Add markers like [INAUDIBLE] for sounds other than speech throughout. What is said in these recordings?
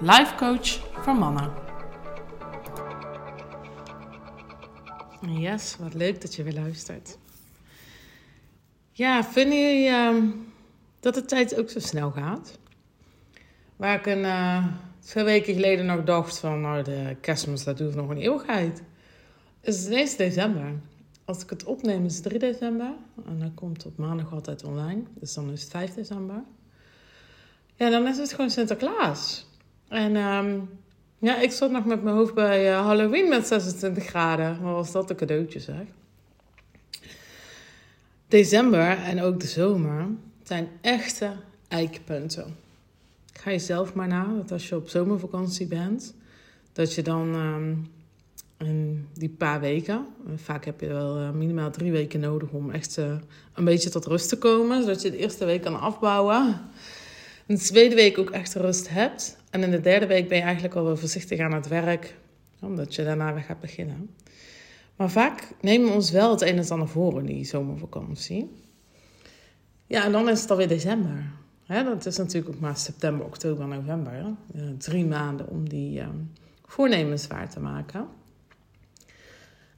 life coach voor mannen. Yes, wat leuk dat je weer luistert. Ja, vinden jullie uh, dat de tijd ook zo snel gaat? Waar ik een uh, twee weken geleden nog dacht van, nou de kerstmis dat duurt nog een eeuwigheid. Het is ineens december. Als ik het opneem is het 3 december. En dan komt het op maandag altijd online. Dus dan is het 5 december. Ja, dan is het gewoon Sinterklaas. En um, ja, ik zat nog met mijn hoofd bij uh, Halloween met 26 graden. Wat was dat een cadeautje zeg. December en ook de zomer zijn echte eikpunten. Ga je zelf maar na dat als je op zomervakantie bent, dat je dan in die paar weken, vaak heb je wel uh, minimaal drie weken nodig om echt uh, een beetje tot rust te komen, zodat je de eerste week kan afbouwen. In de tweede week ook echt rust hebt. En in de derde week ben je eigenlijk al wel voorzichtig aan het werk, omdat je daarna weer gaat beginnen. Maar vaak nemen we ons wel het een en ander voor in die zomervakantie. Ja, en dan is het alweer december. Dat is natuurlijk ook maar september, oktober, november. Hè? Drie maanden om die uh, voornemens waar te maken.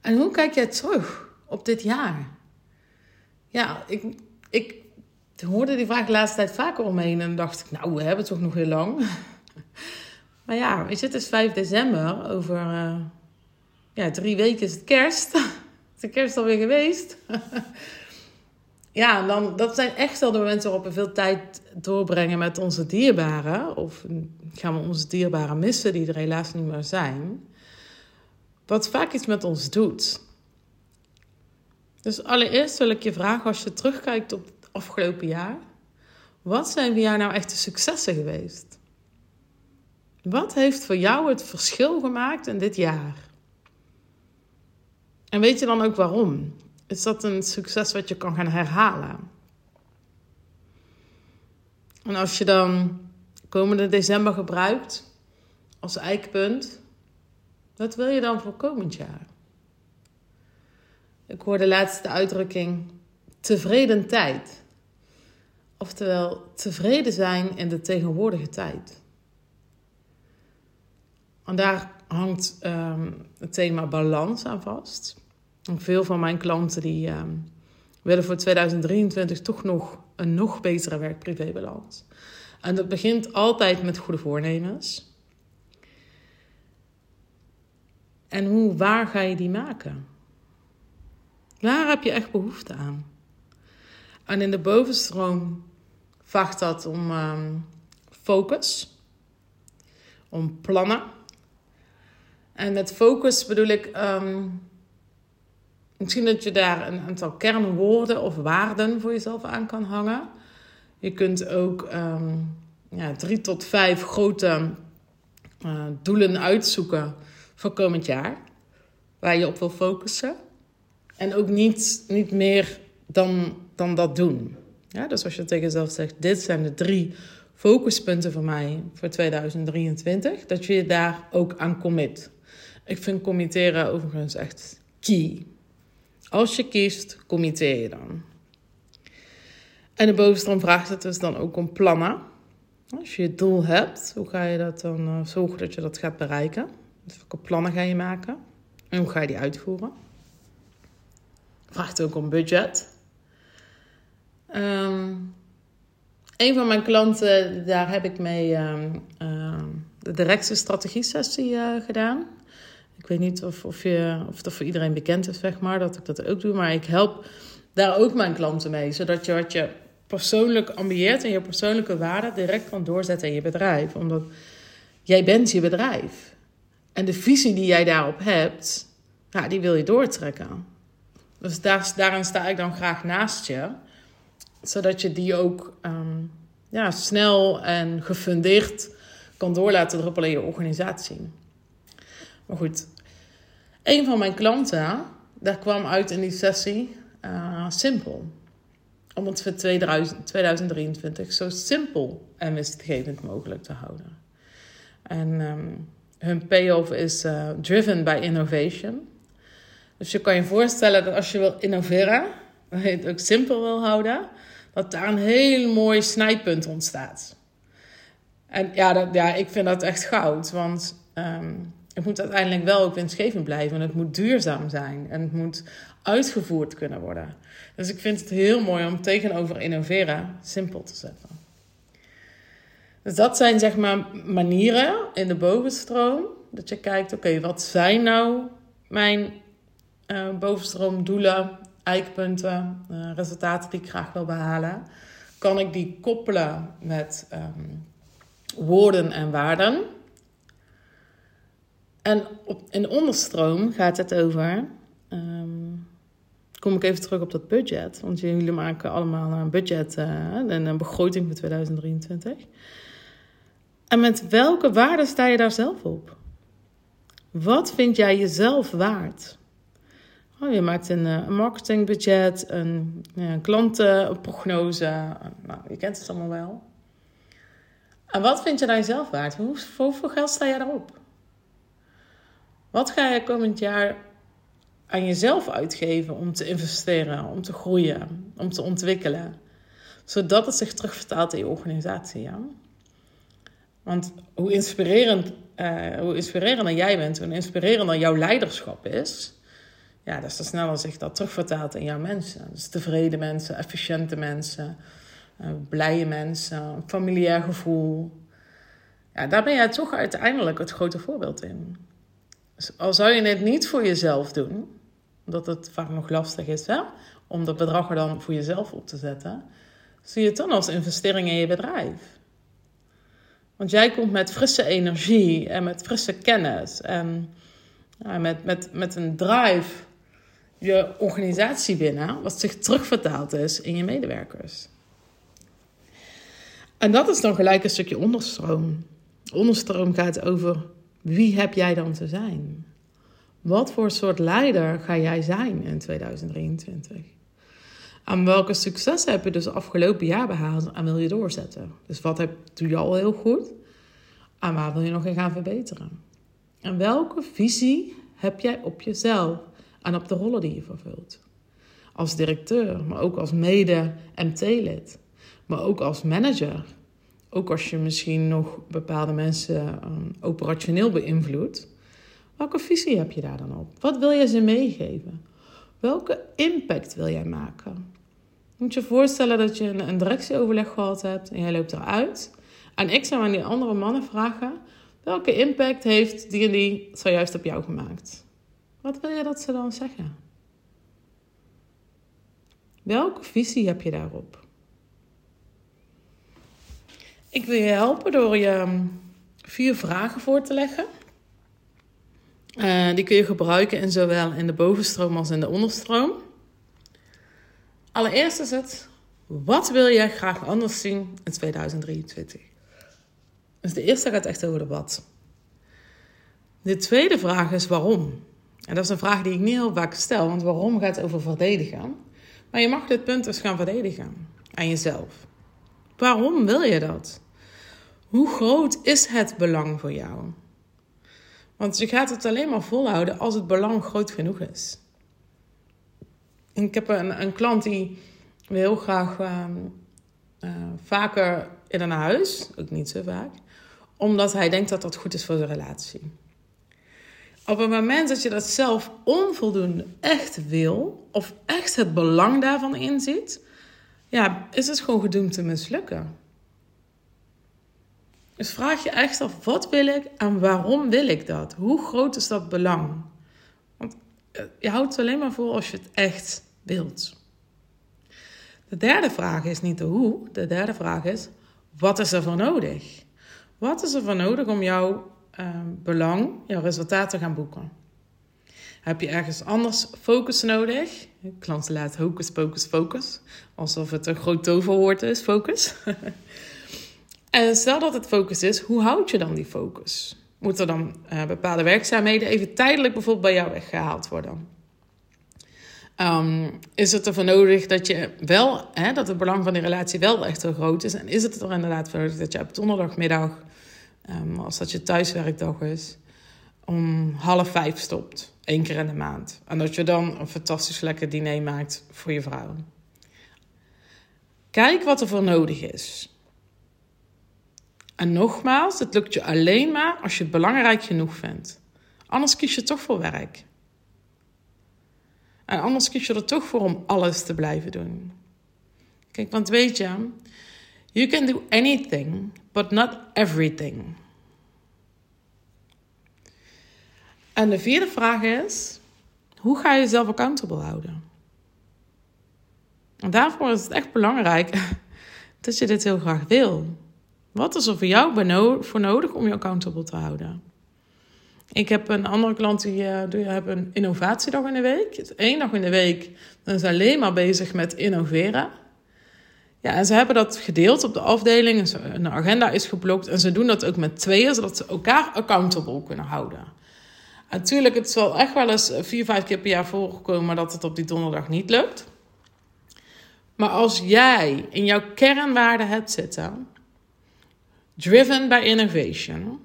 En hoe kijk jij terug op dit jaar? Ja, ik, ik hoorde die vraag de laatste tijd vaker omheen en dacht ik, nou, we hebben toch nog heel lang. [LAUGHS] maar ja, weet het is 5 december. Over uh, ja, drie weken is het kerst. [LAUGHS] is de kerst alweer geweest. [LAUGHS] ja, dan, dat zijn echt wel de momenten waarop we veel tijd doorbrengen met onze dierbaren. Of gaan we onze dierbaren missen die er helaas niet meer zijn. Wat vaak iets met ons doet. Dus allereerst wil ik je vragen, als je terugkijkt op het afgelopen jaar. Wat zijn voor jou nou echt de successen geweest? Wat heeft voor jou het verschil gemaakt in dit jaar? En weet je dan ook waarom? Is dat een succes wat je kan gaan herhalen? En als je dan komende december gebruikt als eikpunt, wat wil je dan voor komend jaar? Ik laatst de uitdrukking tevreden tijd. Oftewel, tevreden zijn in de tegenwoordige tijd. En daar hangt um, het thema balans aan vast. En veel van mijn klanten die um, willen voor 2023 toch nog een nog betere werk-privé-balans. En dat begint altijd met goede voornemens. En hoe waar ga je die maken? Waar heb je echt behoefte aan? En in de bovenstroom vraagt dat om um, focus, om plannen. En met focus bedoel ik um, misschien dat je daar een aantal kernwoorden of waarden voor jezelf aan kan hangen. Je kunt ook um, ja, drie tot vijf grote uh, doelen uitzoeken voor komend jaar, waar je op wil focussen. En ook niet, niet meer dan, dan dat doen. Ja, dus als je tegen jezelf zegt: Dit zijn de drie focuspunten voor mij voor 2023, dat je je daar ook aan commit. Ik vind committeren overigens echt key. Als je kiest, committeer je dan. En de bovenstroom vraagt het dus dan ook om plannen. Als je het doel hebt, hoe ga je dat dan uh, zorgen dat je dat gaat bereiken? Dus welke plannen ga je maken? En hoe ga je die uitvoeren? Vraagt ook om budget. Um, een van mijn klanten, daar heb ik mee um, uh, de directe strategie sessie uh, gedaan. Ik weet niet of, of, je, of dat voor iedereen bekend is, zeg maar, dat ik dat ook doe. Maar ik help daar ook mijn klanten mee. Zodat je wat je persoonlijk ambieert en je persoonlijke waarde direct kan doorzetten in je bedrijf. Omdat jij bent je bedrijf. En de visie die jij daarop hebt, die wil je doortrekken. Dus daar, daarin sta ik dan graag naast je. Zodat je die ook um, ja, snel en gefundeerd kan door laten druppelen in je organisatie. Maar goed, een van mijn klanten, daar kwam uit in die sessie uh, simpel. Om het voor 2023 zo simpel en winstgevend mogelijk te houden. En um, hun payoff is uh, driven by innovation. Dus je kan je voorstellen dat als je wil innoveren, [LAUGHS] dat je het ook simpel wil houden, dat daar een heel mooi snijpunt ontstaat. En ja, ja ik vind dat echt goud, want um, het moet uiteindelijk wel ook winstgevend blijven. En het moet duurzaam zijn. En het moet uitgevoerd kunnen worden. Dus ik vind het heel mooi om tegenover innoveren simpel te zetten. Dus dat zijn zeg maar manieren in de bovenstroom. Dat je kijkt, oké, wat zijn nou mijn uh, bovenstroomdoelen, eikpunten, uh, resultaten die ik graag wil behalen? Kan ik die koppelen met um, woorden en waarden? En op, in de onderstroom gaat het over. Um, kom ik even terug op dat budget. Want jullie maken allemaal een budget uh, en een begroting voor 2023. En met welke waarde sta je daar zelf op? Wat vind jij jezelf waard? Oh, je maakt een, een marketingbudget, een, een klantenprognose. Nou, je kent het allemaal wel. En wat vind je daar jezelf waard? Hoe, hoeveel geld sta je daarop? Wat ga je komend jaar aan jezelf uitgeven om te investeren, om te groeien, om te ontwikkelen? Zodat het zich terugvertaalt in je organisatie. Ja? Want hoe inspirerend, uh, hoe inspirerender jij bent, hoe inspirerender jouw leiderschap is, ja, dat is sneller zich dat terugvertaalt in jouw mensen. Dus tevreden mensen, efficiënte mensen, uh, blije mensen, familiair gevoel. Ja, daar ben jij toch uiteindelijk het grote voorbeeld in. Al zou je het niet voor jezelf doen, omdat het vaak nog lastig is hè, om dat bedrag er dan voor jezelf op te zetten, zie je het dan als investering in je bedrijf. Want jij komt met frisse energie en met frisse kennis en met, met, met een drive je organisatie binnen, wat zich terugvertaald is in je medewerkers. En dat is dan gelijk een stukje onderstroom. Onderstroom gaat over wie heb jij dan te zijn? Wat voor soort leider ga jij zijn in 2023? Aan welke successen heb je dus afgelopen jaar behaald en wil je doorzetten? Dus wat heb, doe je al heel goed? En waar wil je nog in gaan verbeteren? En welke visie heb jij op jezelf en op de rollen die je vervult? Als directeur, maar ook als mede-MT-lid, maar ook als manager ook als je misschien nog bepaalde mensen um, operationeel beïnvloedt, welke visie heb je daar dan op? Wat wil je ze meegeven? Welke impact wil jij maken? Moet je voorstellen dat je een, een directieoverleg gehad hebt en jij loopt eruit. En ik zou aan die andere mannen vragen: welke impact heeft die en die zojuist op jou gemaakt? Wat wil je dat ze dan zeggen? Welke visie heb je daarop? Ik wil je helpen door je ehm, vier vragen voor te leggen. Uh, die kun je gebruiken in zowel in de bovenstroom als in de onderstroom. Allereerst is het: wat wil jij graag anders zien in 2023? Dus de eerste gaat echt over de wat. De tweede vraag is waarom. En dat is een vraag die ik niet heel vaak stel, want waarom gaat over verdedigen. Maar je mag dit punt dus gaan verdedigen aan jezelf. Waarom wil je dat? Hoe groot is het belang voor jou? Want je gaat het alleen maar volhouden als het belang groot genoeg is. Ik heb een, een klant die wil heel graag uh, uh, vaker in een huis, ook niet zo vaak, omdat hij denkt dat dat goed is voor zijn relatie. Op het moment dat je dat zelf onvoldoende echt wil, of echt het belang daarvan inziet, ja, is het gewoon gedoemd te mislukken. Dus vraag je echt af, wat wil ik en waarom wil ik dat? Hoe groot is dat belang? Want eh, je houdt het alleen maar voor als je het echt wilt. De derde vraag is niet de hoe, de derde vraag is, wat is er voor nodig? Wat is er voor nodig om jouw uh, belang, jouw resultaat te gaan boeken? Heb je ergens anders focus nodig? Klanten laat hocus pocus focus. Alsof het een groot toverwoord is, focus. [LAUGHS] En stel dat het focus is, hoe houd je dan die focus? Moeten dan uh, bepaalde werkzaamheden even tijdelijk bijvoorbeeld bij jou weggehaald worden? Um, is het ervoor nodig dat je wel, hè, dat het belang van die relatie wel echt heel groot is? En is het er inderdaad voor nodig dat je op donderdagmiddag, um, als dat je thuiswerkdag is, om half vijf stopt, één keer in de maand? En dat je dan een fantastisch lekker diner maakt voor je vrouw. Kijk wat er voor nodig is. En nogmaals, het lukt je alleen maar als je het belangrijk genoeg vindt. Anders kies je toch voor werk. En anders kies je er toch voor om alles te blijven doen. Kijk, want weet je, you can do anything, but not everything. En de vierde vraag is: hoe ga je jezelf accountable houden? En daarvoor is het echt belangrijk [LAUGHS] dat je dit heel graag wil. Wat is er voor jou voor nodig om je accountable te houden? Ik heb een andere klant die, uh, die hebben een innovatiedag in de week. Het één dag in de week zijn ze alleen maar bezig met innoveren. Ja, en ze hebben dat gedeeld op de afdeling. Een agenda is geblokt. En ze doen dat ook met tweeën, zodat ze elkaar accountable kunnen houden. En natuurlijk, het zal echt wel eens vier, vijf keer per jaar voorkomen dat het op die donderdag niet lukt. Maar als jij in jouw kernwaarden hebt zitten, driven by innovation,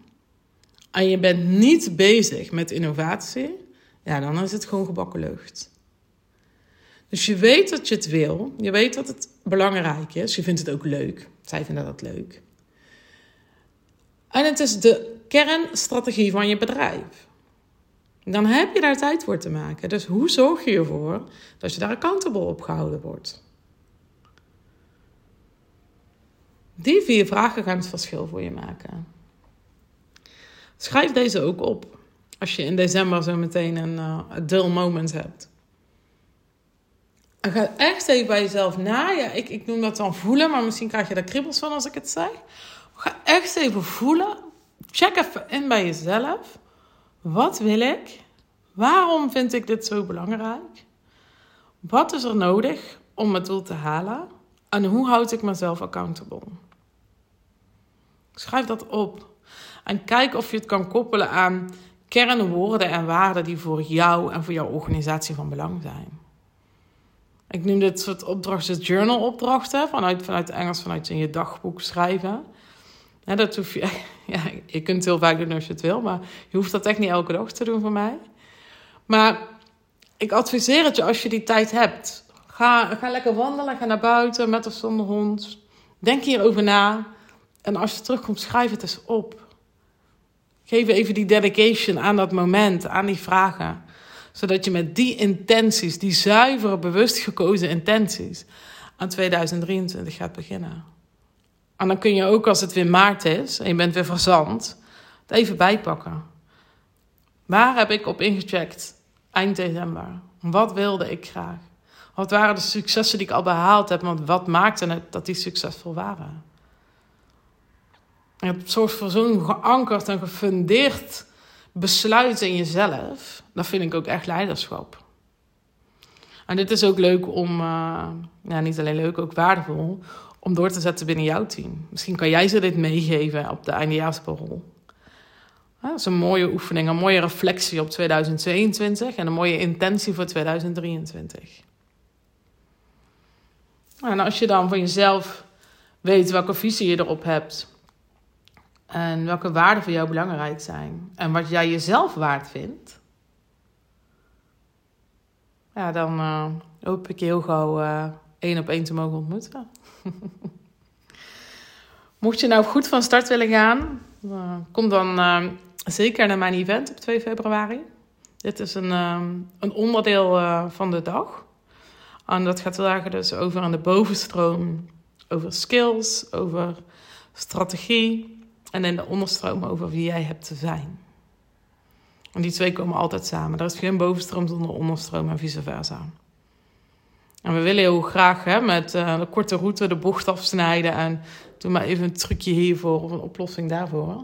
en je bent niet bezig met innovatie, ja, dan is het gewoon gebakken lucht. Dus je weet dat je het wil, je weet dat het belangrijk is, je vindt het ook leuk. Zij vinden dat leuk. En het is de kernstrategie van je bedrijf. Dan heb je daar tijd voor te maken. Dus hoe zorg je ervoor dat je daar accountable op gehouden wordt? Die vier vragen gaan het verschil voor je maken. Schrijf deze ook op. Als je in december zo meteen een uh, dull moment hebt. En ga echt even bij jezelf na. Ja, ik, ik noem dat dan voelen, maar misschien krijg je daar kribbels van als ik het zeg. Ga echt even voelen. Check even in bij jezelf. Wat wil ik? Waarom vind ik dit zo belangrijk? Wat is er nodig om het doel te halen? En hoe houd ik mezelf accountable? Schrijf dat op. En kijk of je het kan koppelen aan kernwoorden en waarden die voor jou en voor jouw organisatie van belang zijn. Ik noem dit soort opdrachten journal opdrachten, vanuit, vanuit Engels, vanuit in je dagboek schrijven. Dat hoef je, [LAUGHS] ja, je kunt het heel vaak doen als je het wil, maar je hoeft dat echt niet elke dag te doen voor mij. Maar ik adviseer het je als je die tijd hebt. Ga, lekker wandelen, ga naar buiten met of zonder hond. Denk hierover na. En als je terugkomt, schrijf het eens op. Geef even die dedication aan dat moment, aan die vragen. Zodat je met die intenties, die zuivere, bewust gekozen intenties, aan 2023 gaat beginnen. En dan kun je ook als het weer maart is en je bent weer verzand, het even bijpakken. Waar heb ik op ingecheckt eind december? Wat wilde ik graag? Wat waren de successen die ik al behaald heb? Want wat maakte het dat die succesvol waren? het zorgt voor zo'n geankerd en gefundeerd besluit in jezelf. Dat vind ik ook echt leiderschap. En dit is ook leuk om, uh, ja, niet alleen leuk, ook waardevol, om door te zetten binnen jouw team. Misschien kan jij ze dit meegeven op de eindejaarsborrel. dat is een mooie oefening, een mooie reflectie op 2022 en een mooie intentie voor 2023. En als je dan van jezelf weet welke visie je erop hebt, en welke waarden voor jou belangrijk zijn. En wat jij jezelf waard vindt. Ja, dan uh, hoop ik je heel gauw uh, één op één te mogen ontmoeten. [LAUGHS] Mocht je nou goed van start willen gaan, uh, kom dan zeker naar mijn event op 2 februari. Dit is een, een onderdeel van de dag. En dat gaat vandaag dus over aan de bovenstroom, over skills, over strategie, en in de onderstroom over wie jij hebt te zijn. En die twee komen altijd samen. Er is geen bovenstroom zonder onderstroom en vice versa. En we willen heel graag hè, met uh, de korte route de bocht afsnijden. En doe maar even een trucje hiervoor of een oplossing daarvoor.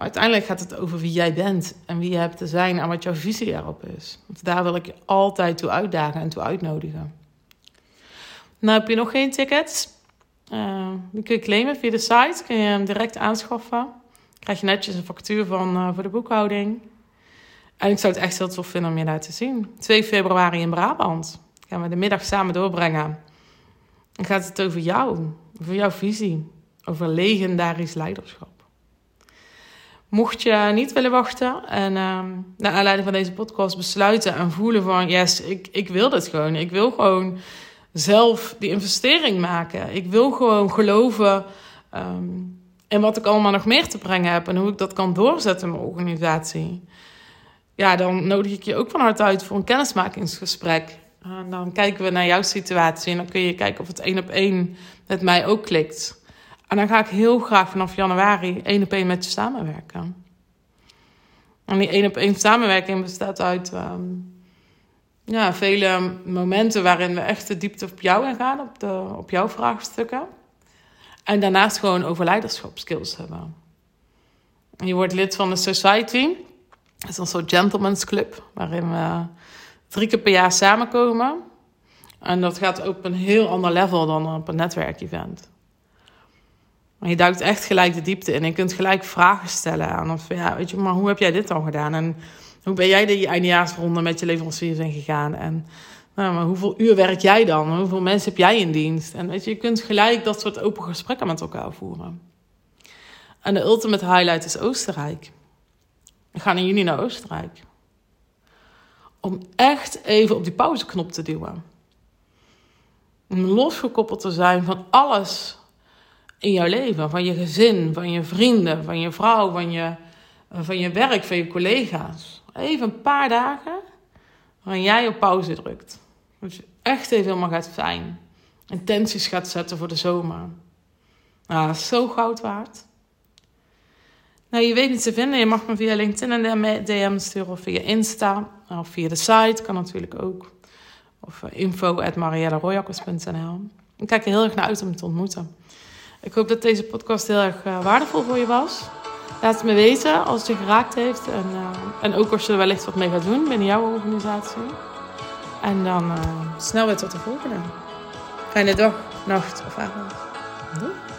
Uiteindelijk gaat het over wie jij bent en wie je hebt te zijn en wat jouw visie erop is. Want daar wil ik je altijd toe uitdagen en toe uitnodigen. Nou heb je nog geen tickets? Uh, die kun je claimen via de site. Kun je hem direct aanschaffen. Krijg je netjes een factuur van uh, voor de boekhouding. En ik zou het echt heel tof vinden om je daar te zien. 2 februari in Brabant. Gaan we de middag samen doorbrengen. Dan gaat het over jou. Over jouw visie. Over legendarisch leiderschap. Mocht je niet willen wachten en uh, naar aanleiding van deze podcast besluiten en voelen van yes, ik, ik wil dit gewoon. Ik wil gewoon zelf die investering maken. Ik wil gewoon geloven um, in wat ik allemaal nog meer te brengen heb en hoe ik dat kan doorzetten in mijn organisatie. Ja, dan nodig ik je ook van harte uit voor een kennismakingsgesprek. En dan kijken we naar jouw situatie en dan kun je kijken of het één op één met mij ook klikt. En dan ga ik heel graag vanaf januari één op één met je samenwerken. En die één op één samenwerking bestaat uit um, ja, vele momenten waarin we echt de diepte op jou ingaan, op, de, op jouw vraagstukken. En daarnaast gewoon over leiderschapskills hebben. En je wordt lid van de Society. Dat is een soort gentleman's club, waarin we drie keer per jaar samenkomen. En dat gaat op een heel ander level dan op een netwerkevent. Maar je duikt echt gelijk de diepte in. En kunt gelijk vragen stellen aan. Of ja, weet je, maar hoe heb jij dit dan gedaan? En hoe ben jij de eindejaarsronde met je leveranciers ingegaan? En nou, maar hoeveel uur werk jij dan? Hoeveel mensen heb jij in dienst? En weet je, je kunt gelijk dat soort open gesprekken met elkaar voeren. En de ultimate highlight is Oostenrijk. We gaan in juni naar Oostenrijk. Om echt even op die pauzeknop te duwen. Om losgekoppeld te zijn van alles in jouw leven. Van je gezin, van je vrienden, van je vrouw, van je, van je werk, van je collega's. Even een paar dagen waarin jij op pauze drukt. Dat je echt even helemaal gaat fijn. Intenties gaat zetten voor de zomer. Nou, zo goud waard. Nou, je weet niet te vinden. Je mag me via LinkedIn een DM sturen of via Insta. Of via de site, kan natuurlijk ook. Of eh, info at Ik kijk er heel erg naar uit om te ontmoeten. Ik hoop dat deze podcast heel erg uh, waardevol voor je was. Laat het me weten als het je geraakt heeft. En, uh, en ook als je er wellicht wat mee gaat doen binnen jouw organisatie. En dan uh, snel weer tot de volgende. Fijne dag, nacht of avond. Doei.